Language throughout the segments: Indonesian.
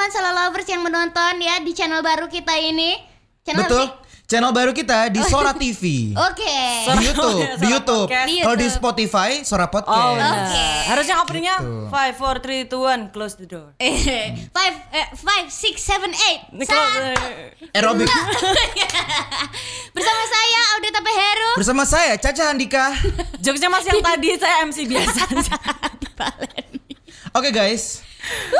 teman-teman solo lovers yang menonton ya di channel baru kita ini. Channel apa Betul. sih? Channel baru kita di Sora TV. Oke. Di YouTube, di YouTube. Kalau di. Spotify, Sora Oh, Podcast. benar. Oke. Harusnya openingnya Gitu. 5 4 3 2 1 close the door. Eh, five, eh, five, six, seven, eight. Ini Sa- close. Aerobik. Bersama saya Audita Peheru. Bersama saya Caca Handika. Jokesnya masih yang tadi saya MC biasa. Oke guys,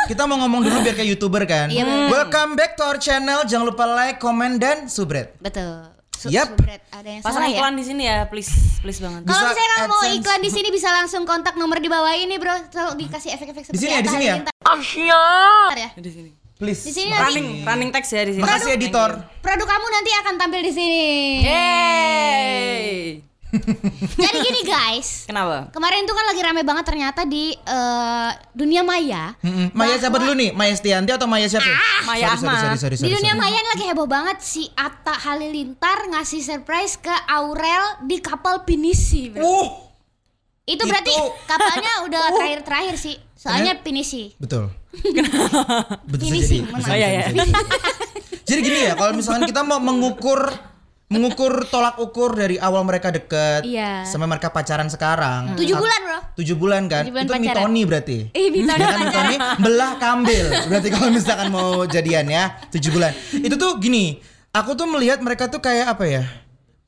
kita mau ngomong dulu biar kayak youtuber kan. Iya. Welcome back to our channel. Jangan lupa like, comment, dan subscribe. Betul. Su- Yap. subret. Ada yang Pasang salah ya? iklan di sini ya, please, please banget. Kalau misalnya mau AdSense. iklan di sini bisa langsung kontak nomor di bawah ini, Bro. Selalu dikasih efek-efek seperti sini ya, di sini ya? Halilintar ya. Di sini. Please. Di sini nanti Running, running text ya di sini. Makasih editor. produk kamu nanti akan tampil di sini. Yeay. Jadi gini guys, Kenapa? kemarin tuh kan lagi rame banget ternyata di eh, dunia maya. Mm-mm. Maya siapa dulu nih? Maya Stianti atau Maya siapa? Maya sorry, sorry, Ahmad. sorry, sorry, Di sorry, dunia sorry. maya ini lagi heboh banget si Atta Halilintar ngasih surprise ke Aurel di kapal Pinisi. bro. Uh, Itu berarti itu- kapalnya udah terakhir-terakhir sih. Soalnya Pinisi. betul. betul jadi. maaf. Oh, iya, iya. Jadi gini ya, kalau misalkan kita mau mengukur mengukur tolak ukur dari awal mereka deket Iya. sampai mereka pacaran sekarang. Tujuh Ah, bulan bro. Tujuh bulan kan? Tujuh bulan itu pacaran. mitoni berarti. Eh Bitoni Ya kan mitoni belah kambil. Berarti kalau misalkan mau jadian ya tujuh bulan. Itu tuh gini, aku tuh melihat mereka tuh kayak apa ya?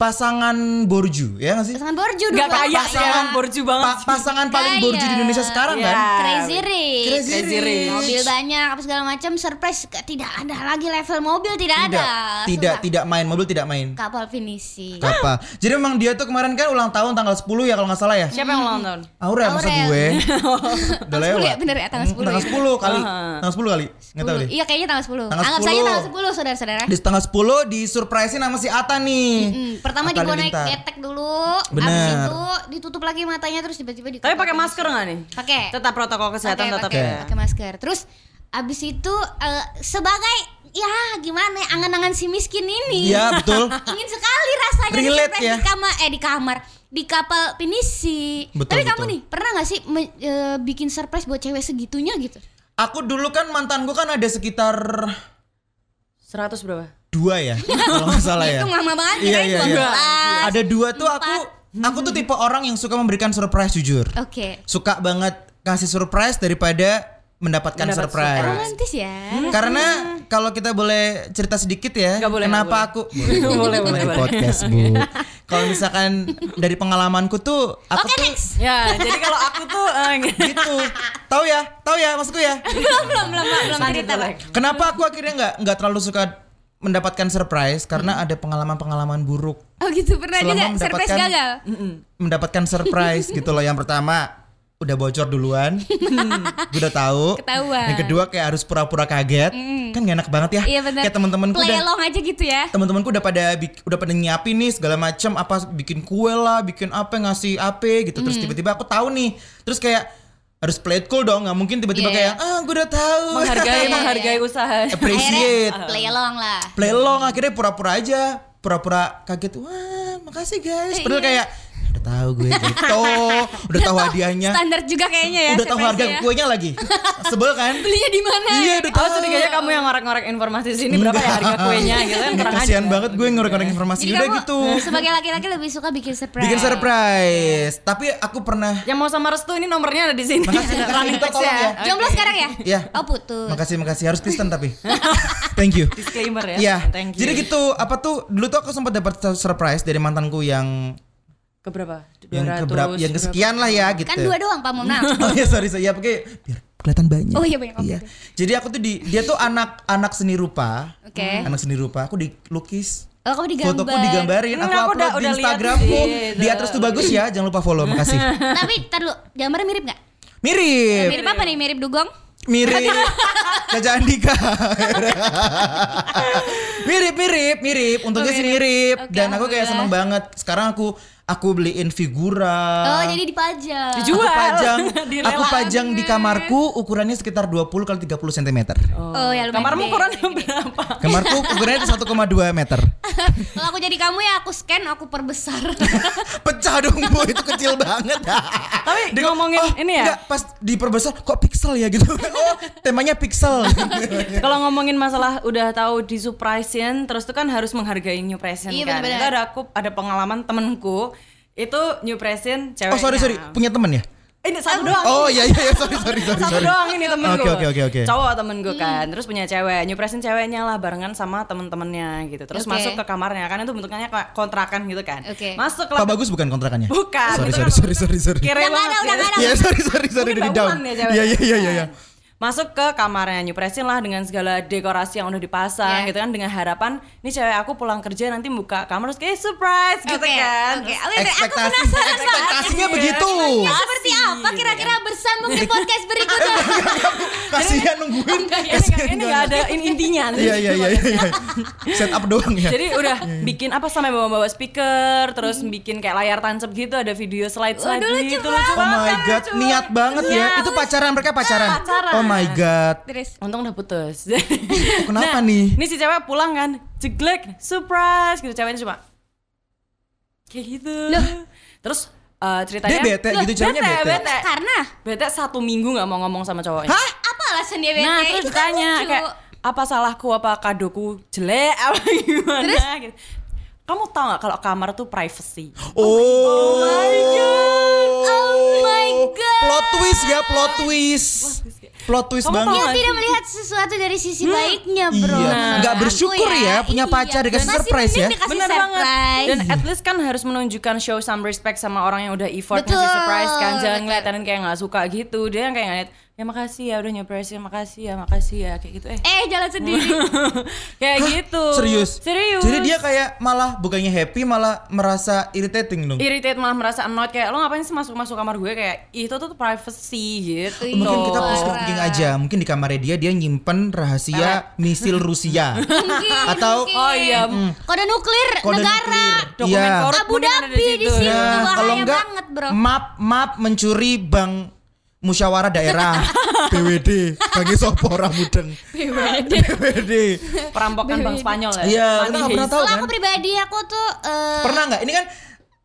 Pasangan borju, ya nggak sih? Pasangan borju Gak dong. kaya sih emang borju banget. Pa- pasangan paling Kaya. borju di Indonesia sekarang Iya. kan? Crazy Rich. Crazy Crazy Rich. Mobil banyak apa segala macam surprise tidak ada lagi level mobil tidak, Tidak, ada. tidak, Sudah. tidak main mobil tidak main. Kapal finisi. Kapal. Jadi memang dia tuh kemarin kan ulang tahun tanggal 10 ya kalau nggak salah ya. Siapa yang ulang tahun? Aurel masa Aurel. gue. Udah Tanggal 10 lewat. ya? Bener ya, tanggal 10 Tanggal ya. 10 kali. Aha. Tanggal 10 kali. Enggak tahu deh. Iya kayaknya tanggal 10. Tanggal Anggap saja 10. tanggal 10 saudara-saudara. Di tanggal 10 di surprisein sama si Ata nih. Hmm, pertama Atta dibawa naik ketek dulu, Bener. abis itu ditutup lagi matanya terus tiba-tiba ditutup. Tapi pakai masker nggak nih? Pakai. Tetap protokol kesehatan Pakai, tetap pakai, ya. pakai masker. Terus abis itu eh, sebagai ya gimana ya, angan-angan si miskin ini. Iya, betul. Ingin sekali rasanya di Relate surprise ya. di kamar eh di kamar di kapal pinisi. Betul, Tapi kamu betul. nih pernah nggak sih me- eh, bikin surprise buat cewek segitunya gitu? Aku dulu kan mantanku kan ada sekitar 100 berapa? Dua ya kalau nggak salah ya. Itu lama banget Iya kirain iya iya. 12. Ada dua tuh aku aku tuh tipe orang yang suka memberikan surprise jujur. Oke. Suka banget kasih surprise daripada mendapatkan Mendapat surprise. Romantis ya. Karena kalau kita boleh cerita sedikit ya, Nggak boleh, kenapa nggak aku Boleh, boleh, Di boleh. podcast bu. kalau misalkan dari pengalamanku tuh, aku Oke tuh next. Ya, jadi kalau aku tuh eh, gitu. Tahu ya, tahu ya maksudku ya. belum belum belum Pak. belum Lanjut, cerita boleh. Pak. Kenapa aku akhirnya nggak nggak terlalu suka mendapatkan surprise karena ada pengalaman-pengalaman buruk Oh gitu pernah Selama juga surprise mendapatkan- gagal. mendapatkan surprise gitu loh. Yang pertama udah bocor duluan, gue udah tahu. Ketahuan. Yang kedua kayak harus pura-pura kaget, kan gak enak banget ya. Iya benar. Kayak teman-temanku udah along aja gitu ya. teman-temanku udah pada udah pada nyiapin nih segala macam apa bikin kue lah, bikin apa ngasih apa gitu. Terus tiba-tiba aku tahu nih. Terus kayak harus play it cool dong, nggak mungkin tiba-tiba Iya. kayak ah gue udah tahu. menghargai Iya, menghargai usaha. Appreciate. Akhirnya play along lah. Play along akhirnya pura-pura aja, pura-pura kaget. Wah, makasih guys. Iya. Padahal kayak udah tahu gue gitu. udah tahu hadiahnya. Standar juga kayaknya ya. Udah tahu harga ya. kuenya lagi. Sebel kan? Belinya di mana? Iya, udah Oh, tahu. sedikitnya kamu yang ngorek-ngorek informasi di sini berapa ya harga kuenya gitu kan kurang Kasihan banget gue ngorek-ngorek informasi Jadi udah kamu gitu. sebagai laki-laki lebih suka bikin surprise. Bikin surprise. Tapi aku pernah Yang mau sama restu ini nomornya ada di sini. Makasih, makasih. Text tolong ya. Jomblo sekarang ya? Iya. Oh putus. Makasih makasih harus Kristen tapi. Thank you. Disclaimer ya. Iya. Thank you. Jadi gitu apa tuh dulu tuh aku sempat dapat surprise dari mantanku yang Keberapa? yang 200, keberapa yang berapa? kesekian lah ya gitu. Kan dua doang Pak Momna. oh iya sorry sorry ya pakai biar kelihatan banyak. Oh iya, banyak. Iya. Jadi aku tuh di dia tuh anak anak seni rupa. Oke. Anak seni rupa. Aku dilukis. Oh kamu digambar. Fotoku digambarin, Hmm, aku, aku upload udah- di Instagramku. sih, Di atas tuh bagus ya, jangan lupa follow, makasih. Tapi tar dulu, gambarnya mirip gak? Mirip, Mirip apa nih? Mirip dugong? mirip. Caca Andika. mirip, mirip, mirip. Untungnya Oh, sih mirip. mirip. Oke, Dan aku kayak seneng banget. Sekarang aku Aku beliin figura. Oh, jadi dipajang. Dijual. Aku pajang, aku pajang di kamarku ukurannya sekitar 20 kali 30 cm. Oh, ya lumayan Kamarmu ukurannya berapa? Kamarku ukurannya 1,2 meter. Kalau aku jadi kamu ya aku scan, aku perbesar. Pecah dong bu, itu kecil banget. Tapi ngomongin ini ya. Enggak, pas diperbesar kok pixel ya gitu. Oh, temanya pixel. Kalau ngomongin masalah udah tahu di surprisein terus tuh kan harus menghargai new present Iya, kan. benar-benar. Itu ada aku ada pengalaman temenku itu new present ceweknya. Oh sorry sorry, punya temen ya? Ini satu doang. Oh iya iya iya, sorry sorry sorry. Satu sorry. doang ini temen Oke, gue oke, oke, oke. Cowok temen gue kan Terus punya cewek New present ceweknya lah Barengan sama temen-temennya gitu Terus Oke. masuk ke kamarnya Kan itu bentuknya kayak kontrakan gitu kan Oke. Masuk ke Pak bagus bukan kontrakannya? Bukan Sorry sorry kan sorry sorry sorry. Kere Udah nggak banget ada, udah nggak ada. Iya sorry sorry sorry di down. ya cewek. Iya iya iya iya. Masuk ke kamarnya New Present lah dengan segala dekorasi yang udah dipasang Iya. gitu kan dengan harapan nih cewek aku pulang kerja nanti buka kamar terus kayak surprise gitu Oke, kan. Oke, Terus- oke. Aku penasaran ekspektasinya begitu. Ya, seperti apa kira-kira bersambung di podcast berikutnya? Kasihan nungguin. Ini nggak- ini nggak ada in- intinya. Iya iya iya iya. Set up doang ya. Jadi udah bikin apa sampai bawa-bawa speaker, terus bikin kayak layar tancap gitu, ada video slide-slide lucu gitu. banget. Oh my kan, god, niat banget ya. Itu pacaran mereka pacaran. Pacaran. Oh my god. Terus Untung udah putus. Oh, kenapa Nah, nih? Ini si cewek pulang kan, jeglek, surprise gitu. Ceweknya cuma kayak gitu. Terus eh, ceritanya Dia bete gitu, ceweknya bete. bete. karena Bete satu minggu nggak mau ngomong sama cowoknya. Hah? apa alasan dia bete? Nah terus kan ditanya kayak apa salahku apa kadoku jelek apa gimana gitu. Kamu tau gak kalau kamar tuh privacy? Oh, my god. Oh my god. Plot twist ya, plot twist. Plot twist Kamu banget. tahu Dia nggak tidak melihat sesuatu dari sisi baiknya, bro. Iya, nggak aku bersyukur ya, punya pacar dikasih Masih surprise ya. Dikasih Bener surprise. banget. Dan at least kan harus menunjukkan show some respect sama orang yang udah effort ngasih Betul, surprise kan. Jangan ngeliatin kayak nggak suka gitu. Dia yang kayak ngeliat, ya makasih ya udah nyurprisein, makasih ya, makasih ya kayak gitu. Eh, Eh, jalan sendiri. kayak gitu. Serius? Serius. Jadi dia kayak malah bukannya happy malah merasa irritating dong. irritate malah merasa annoyed kayak lo ngapain sih masuk masuk kamar gue kayak itu tuh privacy gitu. Mungkin kita positive thinking aja. Mungkin di kamarnya dia dia nyimpen rahasia misil Rusia. Mungkin, Atau- mungkin. Oh iya. Kode nuklir Kode negara. nuklir. Dokumen korup Abu Dhabi di situ. Nah, bahaya kalau enggak banget, bro. map map mencuri bank musyawarah daerah BWD bagi sopora mudeng? BWD Perampokan bank Spanyol ya. Iya, kita nggak pernah tahu Kalau kan? aku pribadi aku tuh eh, pernah nggak? Ini kan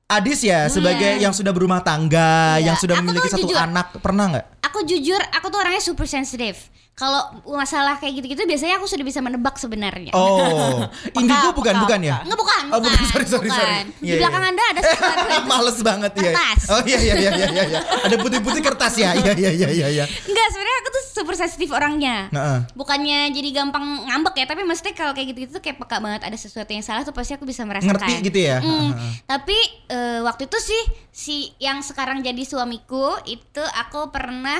Adis ya sebagai yang sudah berumah tangga Iya, yang sudah aku memiliki satu jujur. anak pernah nggak? Aku jujur aku tuh orangnya super sensitif. Kalau masalah kayak gitu-gitu biasanya aku sudah bisa menebak sebenarnya. oh indigo bukan peka, bukan ya Enggak bukan, Oh, bukan. Sorry, sorry, bukan. sorry. Di Iya, iya. belakang Anda ada Males banget ya. Kertas. Oh iya iya iya iya iya. iya. Ada putih-putih kertas ya. Iya iya iya iya iya. Enggak, sebenarnya aku tuh super sensitif orangnya. Heeh. Bukannya jadi gampang ngambek ya, tapi maksudnya kalau kayak gitu-gitu tuh kayak peka banget ada sesuatu yang salah tuh pasti aku bisa merasakan. Ngerti gitu ya? Mm. Heeh. Tapi eh, waktu itu sih si yang sekarang jadi suamiku itu aku pernah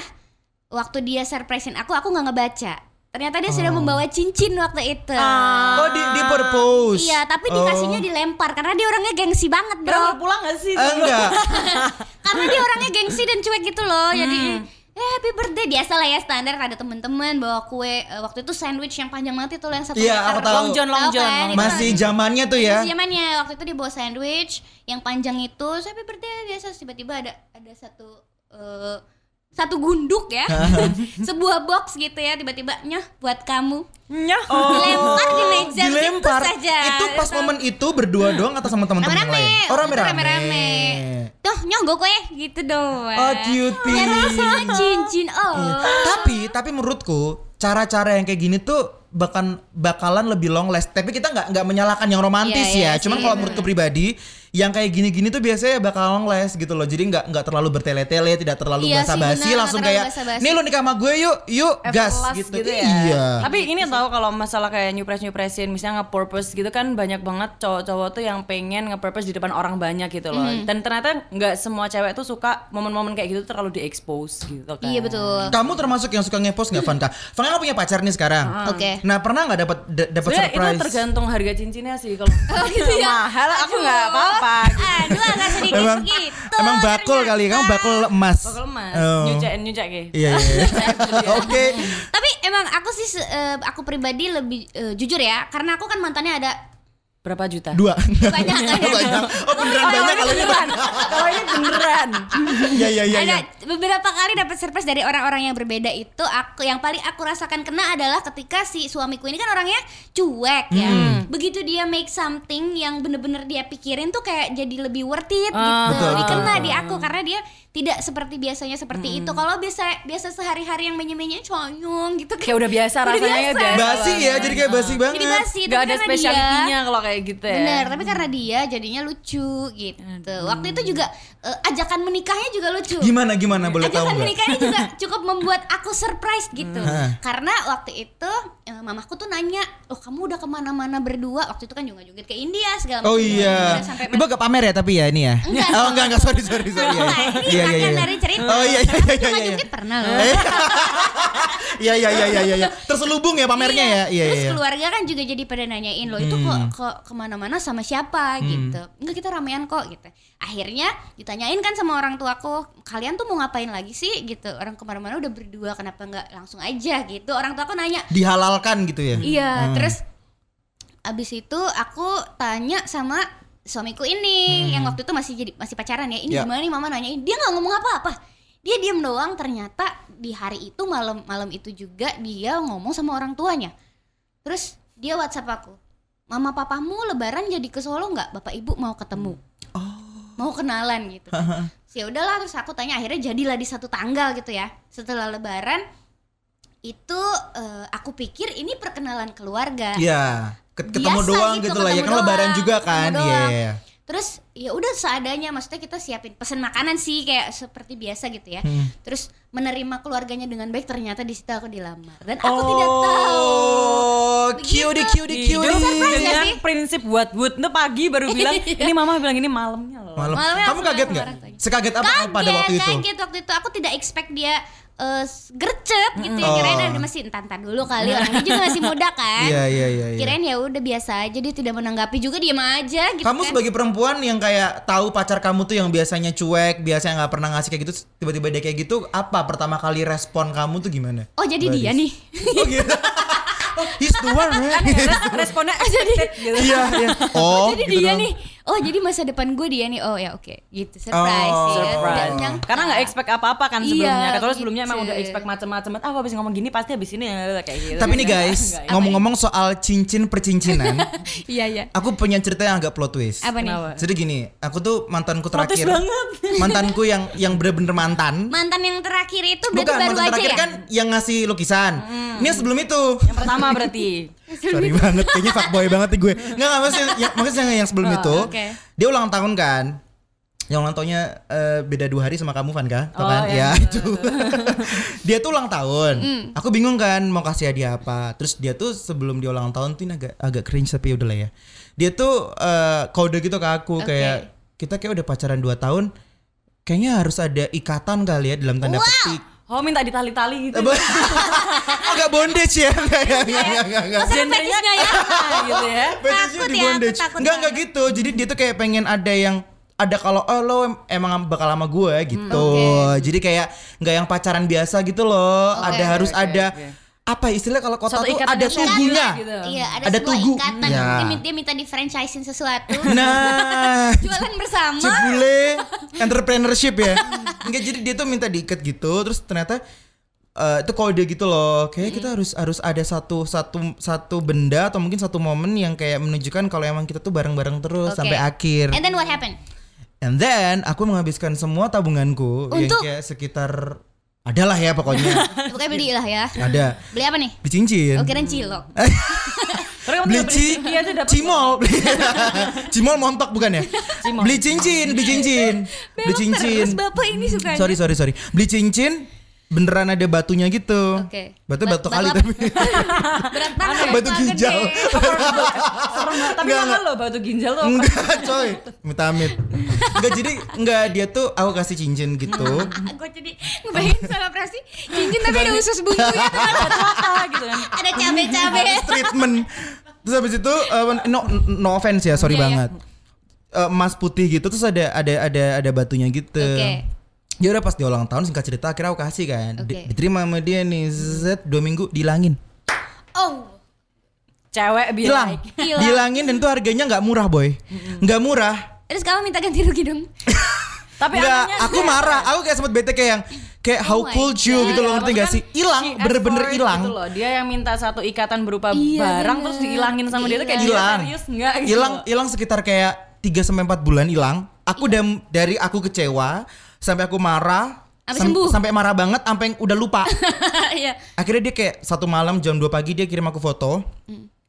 waktu dia surprisein aku, aku nggak ngebaca. Ternyata dia sudah membawa cincin waktu itu. Oh di di purpose. Iya, tapi Oh. dikasihnya dilempar karena dia orangnya gengsi banget, bro. pulang gak sih? Eh, enggak. karena dia orangnya gengsi dan cuek gitu loh. Jadi Hmm. eh happy birthday biasa lah ya standar ada teman-teman bawa kue Eh, waktu itu sandwich yang panjang banget itu loh yang satu Iya, meter. aku tahu. Long John, Long Tahu John. kan? Masih zamannya tuh ya. Masih zamannya waktu itu dia bawa sandwich yang panjang itu saya happy birthday biasa tiba-tiba ada ada satu eh, satu gunduk ya sebuah box gitu ya tiba-tiba nyah buat kamu Nyah. dilempar di meja Oh, dilempar. begitu saja Itu pas momen itu berdua doang atau sama teman-teman yang rame-rame lain? Oh, itu rame-rame. rame-rame tuh nyah gue kue gitu doang Oh, cutie. Ternyata sama cincin oh Iya. Tapi tapi menurutku cara-cara yang kayak gini tuh bahkan bakalan lebih long last. Tapi kita nggak nggak menyalahkan yang romantis Iya, iya ya. Cuman sih, kalau menurutku pribadi yang kayak gini-gini tuh biasanya bakal long last gitu loh. Jadi nggak nggak terlalu bertele-tele, tidak terlalu Iya basa-basi, langsung kayak nih lu nikah sama gue yuk, yuk gas Everlast gitu. ya. Iya. Tapi ini tahu kalau masalah kayak new press new pressin misalnya nge-purpose gitu kan banyak banget cowok-cowok tuh yang pengen nge-purpose di depan orang banyak gitu loh. Mhm. Dan ternyata nggak semua cewek tuh suka momen-momen kayak gitu terlalu di-expose gitu kan. iya betul Kamu termasuk yang suka ngepost nggak Vanka? Vanka kan punya pacar nih sekarang. Oke. Nah pernah nggak dapat da- dapat Sebenarnya itu surprise? tergantung harga cincinnya sih kalau gitu ya? mahal aku nggak apa-apa. Gitu. aduh agak sedikit Emang gitu emang bakul kali, kamu bakul emas. Bakal emas, Oh. nyucek ya. Iya iya. iya. Oke. tapi emang aku sih eh, aku pribadi lebih eh, jujur ya karena aku kan mantannya ada Berapa juta? Dua. Banyak kan? banyak. Oh beneran banyak kalau ini. beneran. Kalau ini beneran. Iya iya iya. ada iya. beberapa kali dapat surprise dari orang-orang yang berbeda itu aku yang paling aku rasakan kena adalah ketika si suamiku ini kan orangnya cuek ya Hmm. begitu dia make something yang bener-bener dia pikirin tuh kayak jadi lebih worth it Ah, gitu betul, Lebih betul, kena betul. di aku karena dia tidak seperti biasanya seperti Hmm. itu kalau biasa biasa sehari-hari yang menye-menye conyong gitu kan Kayak udah biasa Udah rasanya biasa. biasa Basi ya, jadi kayak basi banget. jadi basi Gak ada spesialitinya kalau kayak gitu ya. Bener, tapi karena dia jadinya lucu gitu. Waktu itu juga eh, ajakan menikahnya juga lucu. Gimana gimana boleh tahu ajakan menikahnya juga cukup membuat aku surprise gitu. Hmm. Karena waktu itu eh, mamaku tuh nanya, oh kamu udah ke mana-mana berdua? Waktu itu kan juga joget ke India segala Oh macam. iya. Udah sampai Ibu gak pamer ya tapi ya ini ya? Enggak. Oh enggak enggak sorry sorry sorry. Enggak, ini bagian dari cerita. Oh iya iya iya iya. iya. pernah loh. Eh, Iya iya iya iya iya. iya. Terselubung ya pamernya ya. Iya Terus iya. keluarga kan juga jadi pada nanyain loh itu kok ke ke mana-mana sama siapa gitu. Enggak kita ramean kok gitu. Akhirnya ditanyain kan sama orang tuaku, kalian tuh mau ngapain lagi sih gitu. Orang ke mana-mana udah berdua kenapa nggak langsung aja gitu. Orang tuaku nanya. Dihalalkan gitu ya. Iya. Terus abis itu aku tanya sama suamiku ini yang waktu itu masih jadi masih pacaran ya. Ini Ya. gimana nih mama nanyain. Dia nggak ngomong apa-apa. Dia diem doang. Ternyata di hari itu malam malam itu juga dia ngomong sama orang tuanya. Terus dia WhatsApp aku. Mama papamu lebaran jadi ke Solo nggak? Bapak ibu mau ketemu. Mau kenalan gitu. kan. Terus ya udahlah terus aku tanya akhirnya jadilah di satu tanggal gitu ya. Setelah lebaran itu eh, aku pikir ini perkenalan keluarga. Iya. Ket- Ketemu Biasa doang gitu, gitu lah ya kan lebaran doang, juga ketemu kan. Iya. iya. Terus ya udah seadanya maksudnya kita siapin pesan makanan sih kayak seperti biasa gitu ya. Hmm. Terus menerima keluarganya dengan baik ternyata di situ aku dilamar dan aku tidak tahu. Oh, cutie cutie cutie. Ya dengan sih? prinsip buat wood Itu pagi baru bilang Ini mama bilang ini malamnya loh Malam. Malamnya Kamu kaget nggak? Sekaget apa Kaget, pada waktu itu? kaget waktu itu aku tidak expect dia eh, gercep gitu ya. Kirain Oh. ada masih entar dulu kali orangnya juga masih muda kan. Iya iya iya. iya. Kirain ya udah biasa aja dia tidak menanggapi juga diam aja gitu Kamu kan. sebagai perempuan yang kayak tahu pacar kamu tuh yang biasanya cuek, biasanya nggak pernah ngasih kayak gitu, tiba-tiba dia kayak gitu, apa pertama kali respon kamu tuh gimana? Oh jadi dia nih. Oh gitu. oh, he's the one, man. Res- Responnya expected gitu Iya, iya. Oh, jadi gitu dia dong. nih. Oh jadi masa depan gue dia nih. Oh ya oke gitu surprise Oh, ya. Surprise. Menyangka. Karena nggak expect apa-apa kan Iya, sebelumnya. Kalau sebelumnya emang gitu. udah expect macam-macam. Ah, aku habis ngomong gini pasti habis ini ya kayak gitu. Tapi nih guys, ngomong-ngomong soal cincin percincinan, Iya iya. aku punya cerita yang agak plot twist. Apa nih? Kenapa? Jadi gini, aku tuh mantanku Plot twist terakhir. banget. Mantanku yang yang bener-bener mantan. Mantan yang terakhir itu berarti Bukan, baru mantan aja terakhir ya? kan yang ngasih lukisan. Ini yang sebelum itu. Yang pertama berarti. Sorry banget, kayaknya fuckboy banget nih gue. Enggak, enggak maksudnya, yang, maksudnya yang, sebelum Oh, itu. oke. Dia ulang tahun kan. Yang ulang tahunnya eh, beda dua hari sama kamu Vanka, tau Oh, kan? iya. Ya itu. dia tuh ulang tahun. Hmm. Aku bingung kan mau kasih hadiah apa. Terus dia tuh sebelum dia ulang tahun tuh ini agak agak cringe tapi udah lah ya. Dia tuh eh, kode gitu ke aku Oke. kayak kita kayak udah pacaran 2 tahun. Kayaknya harus ada ikatan kali ya dalam tanda petik. Oh minta ditali-tali gitu. agak bondage ya enggak ya enggak enggak enggak, enggak. Genrenya fetishnya ya? gitu ya. Takut di ya, aku bondage. takut Enggak enggak gitu. Jadi dia tuh kayak pengen ada yang ada kalau oh lo emang bakal sama gue gitu. Oke. Jadi kayak nggak yang pacaran biasa gitu loh. Oke, ada harus oke, ada oke. apa istilah kalau kota Satu tuh ada tugunya. gitu. Iya, ada, Ada tugu. ikatan. Ya. Dia, minta- dia minta di franchisein sesuatu. Nah, Jualan bersama. Cebule entrepreneurship ya. Enggak jadi dia tuh minta diikat gitu terus ternyata eh, itu kode gitu loh. Kayak kita harus harus ada satu satu satu benda atau mungkin satu momen yang kayak menunjukkan kalau emang kita tuh bareng-bareng terus Oke. sampai akhir. And then what happened? And then aku menghabiskan semua tabunganku yang Untuk? kayak sekitar adalah ya pokoknya. Pokoknya beli lah ya. ada. Beli apa nih? Beli cincin. Oh kirain cilok. Beli tinggal ci beli aja dapat. cimol. cimol montok bukan ya? Cimol. Beli cincin, beli cincin. Beli cincin. Terus bapak ini suka. Sorry sorry sorry. Beli cincin beneran ada batunya gitu. Oke. Batu Ba- batu batu kali apa? tapi Berat banget. Batu ginjal. Serem banget. Tapi Enggak, mahal loh batu ginjal tuh. enggak coy. Amit amit. Enggak jadi enggak dia tuh aku kasih cincin gitu. Gue jadi ngebayangin selebrasi cincin tapi ada usus bumbunya tuh ada Apa gitu kan. ada cabe-cabe. treatment. Terus habis itu eh, no no offense ya, sorry Iya, iya. banget. Eh, emas putih gitu terus ada ada ada ada batunya gitu. Oke. Ya udah pas dia ulang tahun singkat cerita akhirnya aku kasih kan. Di- Oke. diterima sama dia nih Z dua minggu dilangin. Oh. cewek be hilang like. Hilang. dihilangin dan tuh harganya nggak murah boy nggak murah Terus kamu minta ganti rugi dong. Tapi nggak anehnya aku marah aku kayak sempet bete kayak yang kayak how Oh could you God. gitu loh Iya, ngerti gak maksudnya sih hilang bener-bener hilang gitu loh. Dia yang minta satu ikatan berupa Iya, barang bener. terus dihilangin sama dia tuh kayak hilang serius enggak gitu. hilang hilang sekitar kayak 3 sampai 4 bulan hilang aku udah dari aku kecewa sampai aku marah Sampai sembuh. sampai marah banget sampai udah lupa Iya. akhirnya dia kayak satu malam jam 2 pagi dia kirim aku foto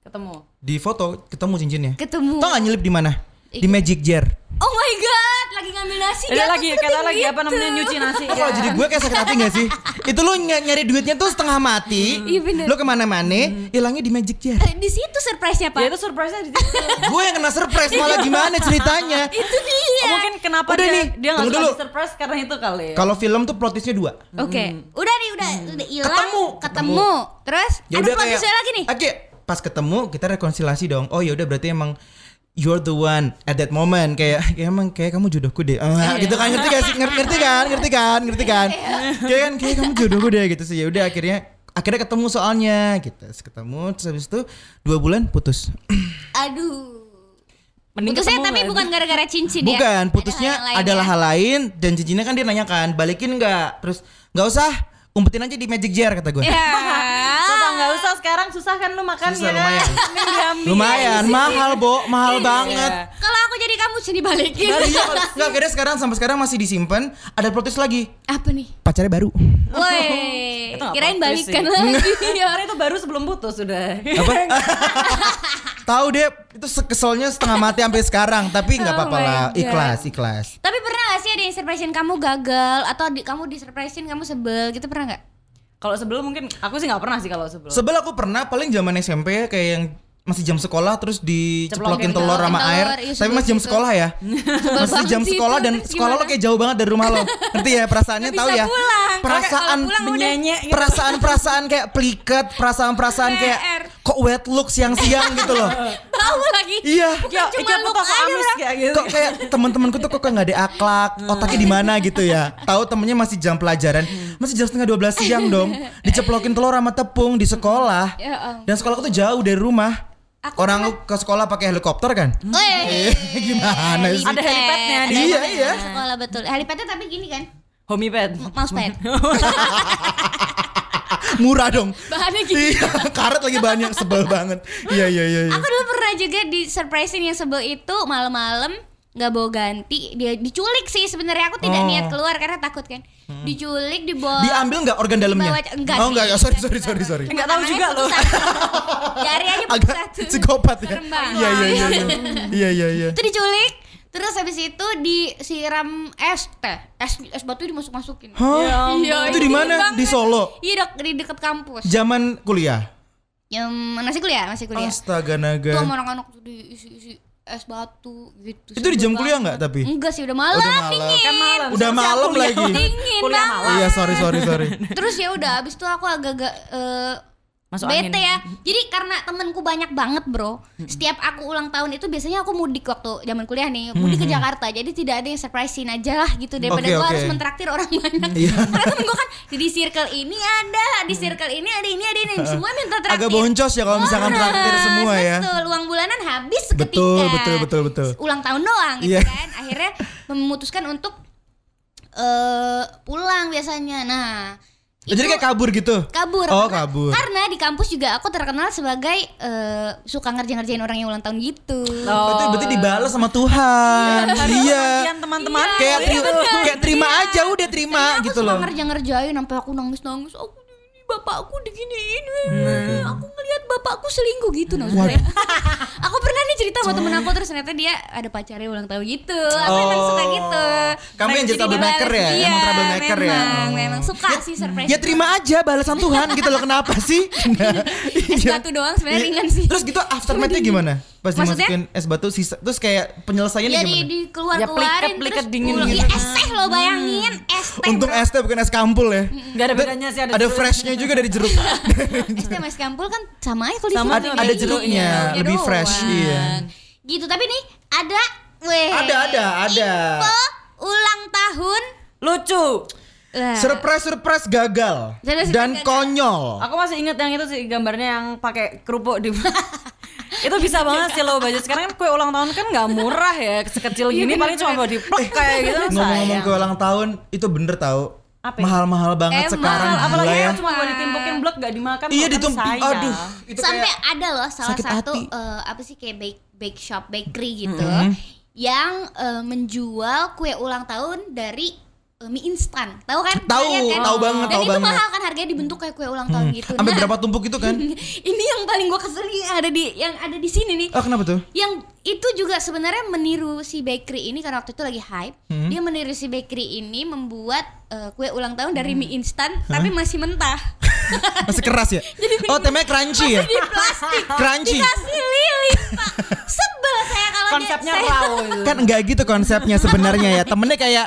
ketemu. di foto ketemu cincinnya Ketemu. tau gak nyelip di mana di magic jar Oh my god, lagi ngambil nasi Ada jatuh lagi kata lagi apa gitu. namanya nyuci nasi. Kok kalau ya. jadi gue kayak sakit hati gak sih? Itu lu ny- nyari duitnya tuh setengah mati Iya, bener. Lu ke mana-mana Hilangnya di magic jar Eh, Di situ surprise-nya, Pak. Ya itu surprise-nya di situ. Gue yang kena surprise malah gimana ceritanya itu dia. Oh, mungkin kenapa Udah dia nih, dia tunggu suka surprise karena itu kali ya. Kalau film tuh plot twistnya dua Oke, udah nih udah udah hilang, Ketemu. ketemu. Terus Ya ada udah plot kayak twistnya lagi nih. Oke pas ketemu kita rekonsiliasi dong Oh ya udah berarti emang You're the one at that moment. Kayak, kayak emang kayak kamu jodohku deh. Ah, gitu kan. Ngerti gak sih? Ngerti, ngerti kan? Ngerti kan? Ngerti kan? Kayak kan kayak kamu jodohku deh gitu sih. Ya udah akhirnya akhirnya ketemu soalnya gitu. Terus ketemu terus habis itu dua bulan putus. Aduh. Mending Putusnya ketemu tapi nggak bukan gara-gara cincin ya. Bukan, Ada putusnya hal yang lain adalah ya? hal lain dan cincinnya kan dia nanyakan, balikin nggak? Terus nggak usah, umpetin aja di magic jar kata gue. Ya. Nggak usah sekarang susah kan lu makan Susah, ya lumayan. kan? Lumayan, mahal, Bo, mahal banget. Iya. Kalau aku jadi kamu sih dibalikin. Iya, nggak akhirnya sekarang sampai sekarang masih disimpan. Ada twist lagi, Apa nih? pacarnya baru. Woi, kirain balikan sih. lagi. Iya, karena itu baru sebelum putus sudah. Apa? Tahu deh, itu keselnya setengah mati sampai sekarang, tapi nggak Oh apa-apa lah, God. ikhlas, ikhlas. Tapi pernah gak sih ada yang surprisein kamu gagal atau di, kamu disurprisein kamu sebel gitu pernah nggak? Kalau sebelum mungkin aku sih nggak pernah sih kalau sebelum. Sebel aku pernah paling zaman SMP kayak yang masih jam sekolah terus diceplokin Ceplokin telur sama telur, air. iya, Tapi masih jam sebel sekolah ya. masih jam sekolah dan sekolah lo kayak jauh banget dari rumah lo. Ngerti ya perasaannya tahu ya. pulang. Perasaan Menyenyek gitu. perasaan-perasaan kayak pliket, perasaan-perasaan kayak PR. Kok wet look siang-siang gitu loh. Tahu lagi. Iya. Ya, cuma look kok aja, kayak gitu. Kok kayak teman-temanku tuh kok nggak ada akhlak, otaknya di mana gitu ya. Tahu temennya masih jam pelajaran, masih jam setengah 12 siang dong. Diceplokin telur sama tepung di sekolah. Ya ampun. Dan sekolahku tuh jauh dari rumah. Aku Orang ke sekolah pakai helikopter kan? Woi. Gimana sih? Ada helipadnya di Iya, iya. Sekolah betul. Helipadnya tapi gini kan? Homipad. Mousepad. Murah dong. Bahannya gitu. Iya, karet lagi banyak sebel banget. Iya iya iya. iya. Aku dulu pernah juga di surprisein yang sebel itu malam-malam nggak bawa ganti dia diculik sih sebenarnya aku tidak Oh. niat keluar karena takut kan diculik dibawa Diambil nggak organ dalamnya? Dibawa- enggak oh sih. enggak ya sorry sorry sorry sorry. Enggak tahu juga loh. jari aja Agak satu psikopat ya. Iya iya iya. iya. Iya iya iya. itu diculik terus habis itu disiram es teh es es batu dimasuk masukin Hah? Iya, Itu di mana? Di Solo. iya dok di dekat kampus Zaman kuliah. yang masih kuliah masih kuliah Astaga tuh naga. sama anak-anak tuh diisi-isi es batu gitu Itu di jam kuliah nggak tapi? enggak sih udah malam, Udah malam. dingin Kan malam. Udah malam lagi. dingin Kuliah malam. Iya sorry sorry sorry. terus ya udah abis itu aku agak-agak eh, Masuk bete angin. ya. Jadi karena temenku banyak banget bro setiap aku ulang tahun itu biasanya aku mudik waktu zaman kuliah nih mudik ke Jakarta. Jadi tidak ada yang surprisein aja lah gitu daripada Oke, gua oke. harus mentraktir orang banyak. Iya. karena temen gua kan di circle ini ada di circle ini ada ini ada ini semua minta traktir. Agak boncos ya kalau misalkan traktir semua ya. betul. Uang bulanan habis seketika Betul, betul, betul, betul. ulang tahun doang gitu Iya. kan. Akhirnya memutuskan untuk eh pulang biasanya. Nah Oh, Jadi kayak kabur gitu. kabur Oh, karena, kabur. karena di kampus juga aku terkenal sebagai eh, suka ngerjain-ngerjain orang yang ulang tahun gitu Oh. Berarti berarti dibalas sama Tuhan. Iya. Teman-teman. Kayak Iya, tri- bener. kayak terima aja udah terima Iya, aku gitu suka loh. ngerjain-ngerjain sampai aku nangis-nangis aku ini bapakku diginiin Nah, aku ngelihat bapakku selingkuh gitu maksudnya aku pernah nih cerita sama temen aku terus ternyata dia ada pacarnya ulang tahun gitu aku emang suka gitu Kamu yang jadi troublemaker ya? dibales. Emang Iya, troublemaker ya? memang, Oh. memang suka sih surprise Ya terima aja balasan Tuhan gitu loh kenapa sih? Nah, iya. doang sebenarnya ringan sih Terus gitu aftermath-nya gimana? Pas Maksudnya? dimasukin es batu sisa terus kayak penyelesaiannya ya di, gimana? di keluar Ya, terus dingin pulang. gitu. ya es teh lo bayangin es teh Untung bro. es teh bukan es kampul ya. Nggak ada bedanya sih ada Ada freshnya juga dari jeruk. es teh sama es kampul kan sama aja kalau di Sama ada jeruknya, lebih doang. fresh, iya. gitu tapi nih ada weh Ada, ada, ada. info ulang tahun Lucu. Lah. surprise surprise gagal dan gagal. konyol. Aku masih inget yang itu sih gambarnya yang pakai kerupuk di itu bisa banget sih low budget sekarang kan kue ulang tahun kan nggak murah ya sekecil gini paling cuma buat diplek kayak gitu kan Ngomong-ngomong ke ulang tahun itu bener tau Apa ya? mahal-mahal banget Emang, sekarang gila apalagi ya. cuma buat ditimpukin blek gak dimakan Iya kok, ditumpuk. sayang. Aduh, itu sampai kayak ada loh salah sakit satu hati. eh, apa sih kayak bake bake shop bakery gitu Mm-hmm. yang eh, menjual kue ulang tahun dari eh, mie instan tahu kan Tahu, Kalian kan? tahu banget, dan tahu itu banget. Hmm. mahal kan harganya dibentuk kayak kue ulang tahun gitu sampai Nah, berapa tumpuk itu kan? ini yang paling gua kesel nih yang ada di yang ada di sini nih Oh kenapa tuh? yang itu juga sebenarnya meniru si bakery ini karena waktu itu lagi hype Hmm. dia meniru si bakery ini membuat eh, kue ulang tahun dari Hmm. mie instan tapi masih mentah Masih keras ya? Oh temanya crunchy ya? di plastik Crunchy. dikasih lilin pak sebel saya kalau dia- konsepnya saya- raw gitu. Kan enggak gitu konsepnya sebenarnya ya. Temennya kayak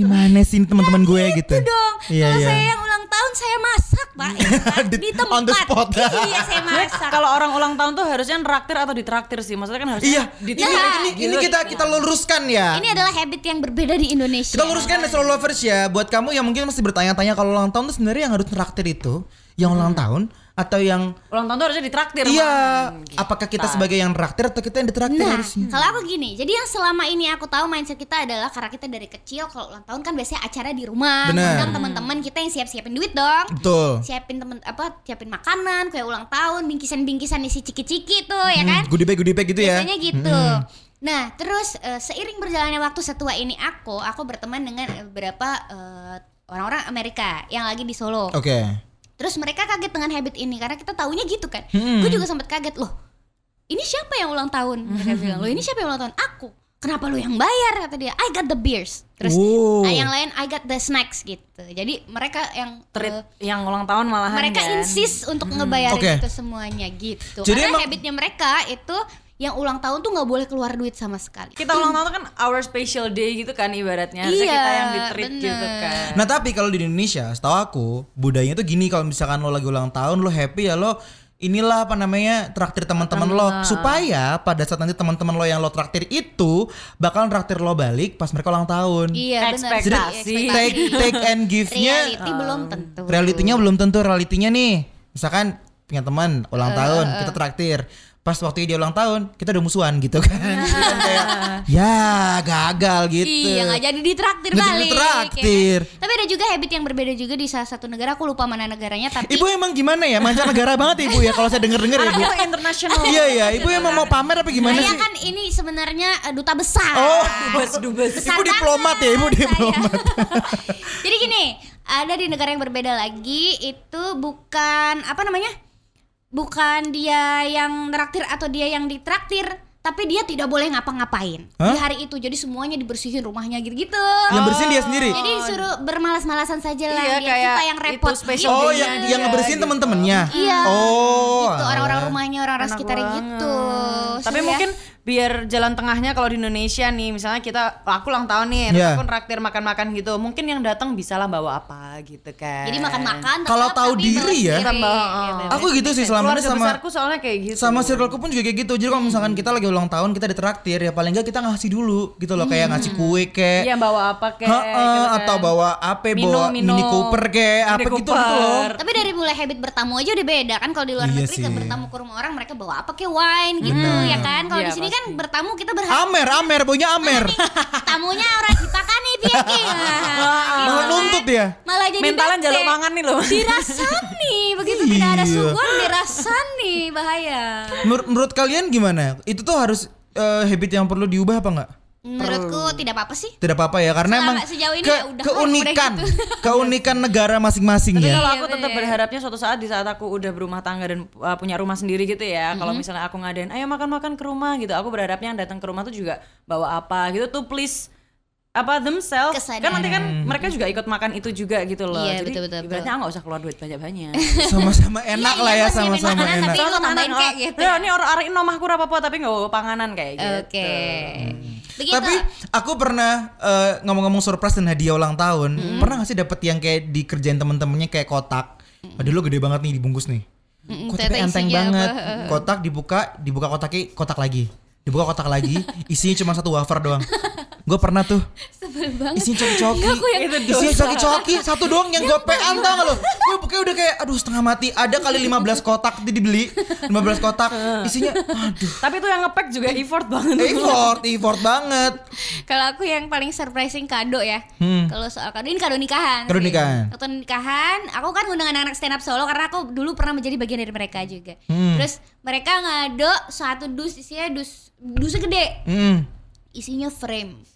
gimana sih ini teman-teman gue gitu. itu dong Iya kalau iya. saya yang ulang tahun saya masak pak ya kan? Di- di tempat on the spot. iya saya masak kalau orang ulang tahun tuh harusnya traktir atau ditraktir sih maksudnya kan harusnya Iya, di ini, Nah, ini, ini kita kita luruskan ya. ini adalah habit yang berbeda di Indonesia Kita luruskan Solo Lovers ya Buat kamu yang mungkin masih bertanya-tanya Kalau ulang tahun tuh sebenarnya yang harus traktir itu Yang ulang tahun Atau yang ulang tahun tuh harusnya ditraktir Iya. Apakah kita sebagai yang traktir Atau kita yang ditraktir Nah, harusnya kalau aku gini, jadi yang selama ini aku tahu mindset kita adalah karena kita dari kecil kalau ulang tahun kan biasanya acara di rumah, undang teman-teman kita yang siap-siapin duit dong. Betul Siapin temen apa, siapin makanan, kayak ulang tahun, bingkisan-bingkisan isi ciki-ciki tuh ya kan. Goodie bag goodie bag gitu ya Biasanya gitu. Nah, terus eh, seiring berjalannya waktu setua ini aku, aku berteman dengan beberapa eh, orang-orang Amerika yang lagi di Solo. Oke Terus mereka kaget dengan habit ini karena kita taunya gitu kan. Hmm. Gue juga sempat kaget loh. Ini siapa yang ulang tahun? Mereka bilang, "Loh, ini siapa yang ulang tahun?" Aku. Kenapa lu yang bayar kata dia? I got the beers. Terus Wow. ah, yang lain I got the snacks gitu. Jadi mereka yang treat eh, yang ulang tahun malahan mereka kan. insist untuk ngebayarin Oke. itu semuanya gitu. Jadi Karena emang- habitnya mereka itu yang ulang tahun tuh nggak boleh keluar duit sama sekali. kita ulang tahun kan our special day gitu kan ibaratnya harusnya Iya, kita yang di treat bener. gitu kan Nah tapi kalau di Indonesia Setahu aku Budayanya tuh gini Kalau misalkan lo lagi ulang tahun Lo happy ya lo Inilah apa namanya traktir teman-teman lo supaya pada saat nanti teman-teman lo yang lo traktir itu bakal traktir lo balik pas mereka ulang tahun. Iya benar. Ekspektasi. Take take and give-nya Reality belum tentu. realitinya belum tentu realitinya nih misalkan punya teman Eh, ulang tahun kita traktir pas waktu dia ulang tahun kita udah musuhan gitu kan kayak ya gagal gitu Iya nggak jadi ditraktir jadi balik. ditraktir. ya kan? Tapi ada juga habit yang berbeda juga di salah satu negara. Aku lupa mana negaranya. Tapi ibu emang gimana ya mancanegara banget ibu ya kalau saya denger denger ya bu Anaknya tuh international iya ya ibu emang mau pamer apa gimana saya sih kan ini sebenarnya eh, duta besar. Oh, dubes dubes Besar Ibu diplomat ya, ibu diplomat. Jadi gini, ada di negara yang berbeda lagi itu bukan apa namanya? Bukan dia yang neraktir atau dia yang ditraktir, tapi dia tidak boleh ngapa-ngapain Hah? di hari itu. Jadi semuanya dibersihin rumahnya gitu-gitu. yang bersihin dia sendiri Jadi disuruh bermalas-malasan saja lah Iya, dia kayak kita yang itu repot. special oh yang dia yang ngebersihin gitu. teman-temannya Iya. oh gitu orang-orang rumahnya orang-orang sekitarnya gitu. Tapi Seru ya. mungkin biar jalan tengahnya kalau di Indonesia nih, misalnya kita aku ulang tahun nih, Iya. aku traktir makan-makan gitu. Mungkin yang datang bisalah bawa apa gitu kan. jadi makan-makan Kalau tahu tapi diri bawa ya. sendiri, Tambah, gitu. aku gitu sih selama ini sama besarku soalnya kayak gitu. sama circleku pun juga kayak gitu jadi kalau misalkan kita lagi ulang tahun kita ditraktir ya paling nggak kita ngasih dulu gitu loh kayak ngasih kue kayak Iya bawa apa kayak gitu kan. atau bawa apa Minum, bawa minum. mini cooper kayak Mini apa gitu loh. Tapi dari mulai habit bertamu aja udah beda kan kalau di luar Iya negeri kan bertamu ke rumah orang mereka bawa apa kayak wine gitu ya kan. Kalau Iya, di sini kan pasti. bertamu kita berharap Amer Amer baunya Amer tamunya orang Jepang nih piye malah nuntut ya Malah jadi Mentalan jaluk mangan nih loh. Dirasani begitu tidak ada Iya. suguhan dirasani bahaya. menurut, menurut kalian gimana itu tuh harus eh, habit yang perlu diubah apa enggak Menurutku tidak apa-apa sih. tidak apa-apa ya karena Selama emang sejauh ini ke- ya udah, keunikan udah gitu. keunikan negara masing-masing ya kalau Iya, aku tetap bener. berharapnya suatu saat di saat aku udah berumah tangga dan uh, punya rumah sendiri gitu ya. Kalau misalnya aku ngadain, ayo makan-makan ke rumah gitu. Aku berharapnya yang datang ke rumah tuh juga bawa apa gitu tuh please apa themselves Kesadaran. kan nanti kan mereka juga ikut makan itu juga gitu loh Iya, jadi betul, betul, ibaratnya nggak usah keluar duit banyak-banyak sama-sama enak Iya, lah iya, ya gua siapin sama-sama enak tapi lo tambahin kayak gitu. ya ini orang arahin nomahku apa tapi nggak panganan kayak gitu Oke. Begitu. Tapi aku pernah eh, ngomong-ngomong surprise dan hadiah ulang tahun, Hmm. pernah gak sih dapet yang kayak dikerjain temen-temennya kayak kotak? Padahal lo gede banget nih dibungkus nih. Tapi ternyata enteng banget. apa? Kotak dibuka, dibuka kotaknya kotak lagi. Dibuka kotak lagi, isinya cuma satu wafer doang. Gue pernah tuh Sebel banget. isinya coki-coki. Aku yang Isinya coki-coki satu doang yang gopean tau gak lo? Gue pokoknya udah kayak aduh setengah mati. Ada kali 15 kotak di dibeli. 15 kotak isinya aduh. Tapi itu yang ngepack juga effort banget. Effort, effort banget. Kalau aku yang paling surprising kado ya. Hmm. Kalau soal kado ini kado nikahan. Kado nikahan. Waktu nikahan, aku kan ngundang anak-anak stand up solo karena aku dulu pernah menjadi bagian dari mereka juga. Hmm. Terus mereka ngado satu dus isinya dus dusnya gede. Hmm. Isinya frame,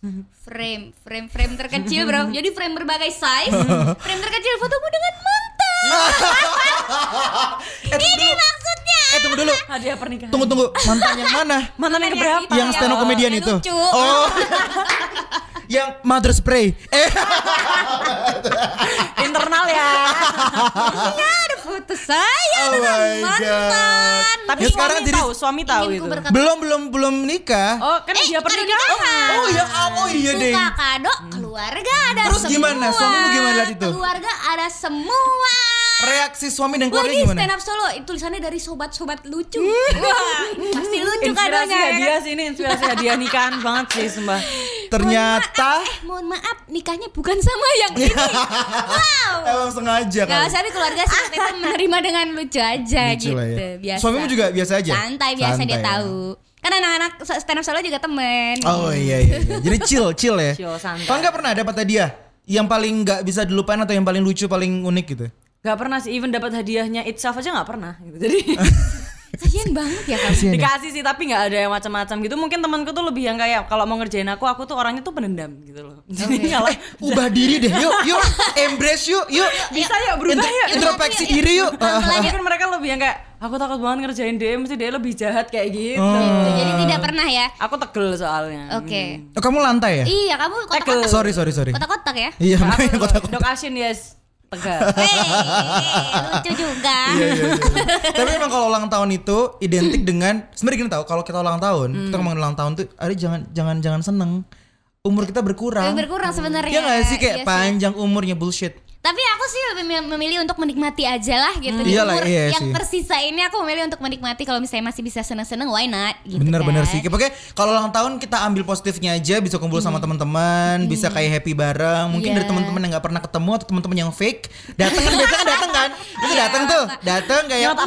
frame, frame, frame terkecil bro. Jadi frame berbagai size, frame terkecil fotomu dengan mantan. Eh, tunggu dulu. Maksudnya Eh tunggu dulu. Hadiah pernikahan. Tunggu tunggu. Mantan yang mana? Mantan yang keberapa? Yang stand up comedian itu. lucu. Oh. Yang mother spray. Eh. Internal ya. Iya ada foto saya Oh dengan mantan. Tapi Ya, sekarang jadi- tahu, suami tahu itu. berkata belum belum belum nikah. Oh, kan Eh, dia pernikahan. nikahan. Oh iya, oh iya deh. Buka kado, keluarga ada Terus semua. gimana? Suamimu gimana lihat itu? Keluarga ada semua. Reaksi suami dan keluarga ini gimana? stand up solo, itu tulisannya dari sobat-sobat lucu. Wah, pasti lucu Inspirasi kadonya ya hadiah kan? sih ini inspirasi hadiah nikahan banget sih sumpah. Ternyata Eh, mohon maaf, nikahnya bukan sama yang ini. wow. emang sengaja Gak kan. usah nih keluarga sih itu menerima dengan lucu aja Lucu gitu. lah ya. Biasa. Suamimu juga biasa aja? Santai biasa Santai dia ya. tahu. Kan anak-anak stand up solo juga temen. Oh iya iya. iya. Jadi chill chill ya. Chill, santai. Kau nggak pernah dapat hadiah yang paling nggak bisa dilupain atau yang paling lucu paling unik gitu? Gak pernah sih, even dapat hadiahnya itself aja gak pernah gitu. Jadi Kasian banget ya kan. Dikasih sih tapi nggak ada yang macam-macam gitu. Mungkin temanku tuh lebih yang kayak kalau mau ngerjain aku, aku tuh orangnya tuh penendam gitu loh. Jadi kalau Ubah diri deh, yuk, yuk, embrace yuk, yuk. bisa ya berubah ya. introspeksi diri yuk. Mungkin mereka lebih yang kayak aku takut banget ngerjain dia, mesti dia lebih jahat kayak gitu. Oh. Jadi tidak pernah ya. Aku tegel soalnya. Oke. Oh, kamu lantai ya? Iya, kamu kotak-kotak. Sorry sorry sorry. Kotak-kotak ya. Iya Aku makanya kota dok asin yes tegal. Hei, lucu juga. Iya, iya, iya. Tapi memang kalau ulang tahun itu identik dengan sebenarnya gini tahu kalau kita ulang tahun, Hmm. kita ngomongin ulang tahun tuh ada jangan jangan jangan seneng. Umur kita berkurang. Berkurang sebenarnya. Iya nggak sih kayak Iya sih. panjang umurnya bullshit. Tapi aku sih lebih mem- memilih untuk menikmati aja lah gitu. Di Iyalah, umur iya yang sih. tersisa ini aku memilih untuk menikmati kalau misalnya masih bisa seneng-seneng why not gitu Bener-bener kan. sih. Pokoknya kalau ulang tahun kita ambil positifnya aja, bisa kumpul sama teman-teman, bisa kayak happy bareng. Mungkin Hmm. Iya. dari teman-teman yang nggak pernah ketemu atau teman-teman yang fake, datang kan biasanya kan datang kan, itu Iya, datang tuh, datang kayak apa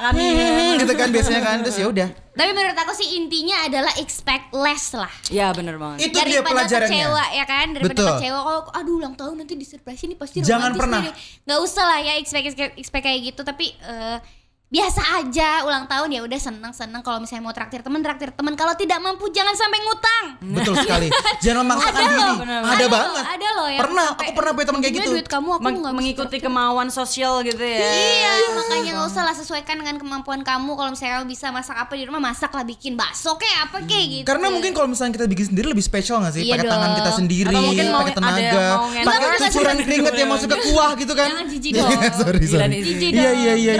kami. hmm, gitu kan biasanya kan, terus ya udah. Tapi menurut aku sih intinya adalah expect less lah. Ya bener banget. Itu dia pelajarannya. kecewa ya kan daripada Betul. kecewa kalau aduh ulang tahun nanti di surprise ini pasti Jangan pernah. nih. nggak usah lah ya expect expect, expect kayak gitu tapi eh, biasa aja ulang tahun ya udah seneng seneng kalau misalnya mau traktir teman traktir teman kalau tidak mampu jangan sampai ngutang Betul sekali. Jangan memaksakan Ada diri. loh, Ada, ada loh, banget. ada loh yang Pernah, sampai, aku pernah punya teman kayak "Ini gitu. duit kamu aku Meng- nggak mengikuti kemauan sosial gitu ya. Iya, makanya nggak usah lah sesuaikan dengan kemampuan kamu. Kalau misalnya kamu bisa masak apa di rumah, masak lah bikin bakso kayak apa kayak gitu. Karena mungkin kalau misalnya kita bikin sendiri lebih spesial gak sih? Iya pakai tangan kita sendiri, Atau mungkin mau pakai tenaga, pakai cucuran keringet yang masuk ke kuah gitu kan? Jangan jijik Iya, dong. sorry, Iya, dong, iya, iya,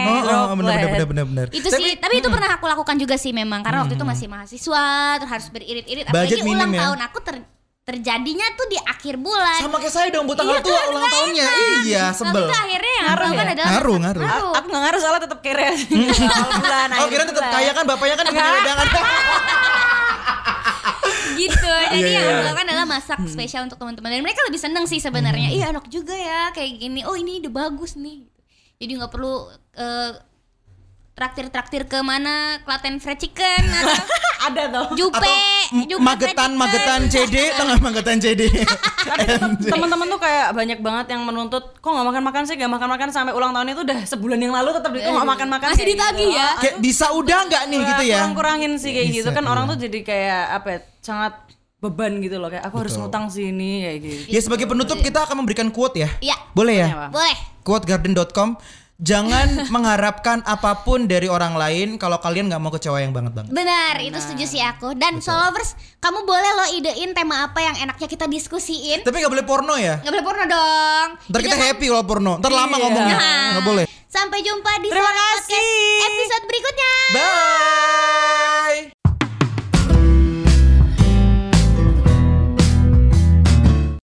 iya. droplet. Oh, oh, benar, benar, Droplet. benar, benar, benar. itu sih tapi itu pernah aku lakukan juga sih memang karena waktu itu masih mahasiswa terus harus beririt-irit apalagi minim ulang ya? tahun aku ter- terjadinya tuh di akhir bulan Sama kayak saya dong, buat tanggal Iya tua kan, ulang nggak tahunnya. enak. Iya, sebel. itu akhirnya yang Ngaruh aku lakukan ya? adalah Ngaruh, ngaruh. A- Aku gak ngaruh soalnya tetap kere bulan Oh kira tetap kaya kan bapaknya kan dengan wedangan. gitu jadi Iya, yang iya. aku lakukan adalah masak spesial untuk teman-teman dan mereka lebih seneng sih sebenarnya iya enak juga ya kayak gini oh ini ide bagus nih jadi nggak perlu eh, traktir-traktir ke mana Klaten Fried Chicken atau Ada tuh Jupe, Atau Jupe magetan magetan. CD, tengah magetan CD. Teman-teman tuh kayak banyak banget yang menuntut kok nggak makan-makan sih nggak makan-makan sampai ulang tahun itu udah sebulan yang lalu tetap di kok nggak makan-makan Masih kayak ditagih gitu. ya? Kayak bisa udah nggak nih gitu ya? kurang-kurangin sih kayak gitu Bisa, kan orang iya. tuh jadi kayak apa ya, sangat beban gitu loh kayak aku harus Betul. ngutang sini kayak gitu Ya sebagai penutup kita akan memberikan quote ya. Iya. Boleh ya? Boleh quotegarden.com Jangan mengharapkan apa pun dari orang lain kalau kalian nggak mau kecewa yang banget banget. Benar, itu setuju sih aku. Dan Betul. followers, kamu boleh lo idein tema apa yang enaknya kita diskusiin. Tapi nggak boleh porno ya? Nggak boleh porno dong. Ntar kita kan happy kalau porno. Ntar lama iya. ngomongnya. Nah, nggak boleh. Sampai jumpa di Terima kasih. episode berikutnya. Bye.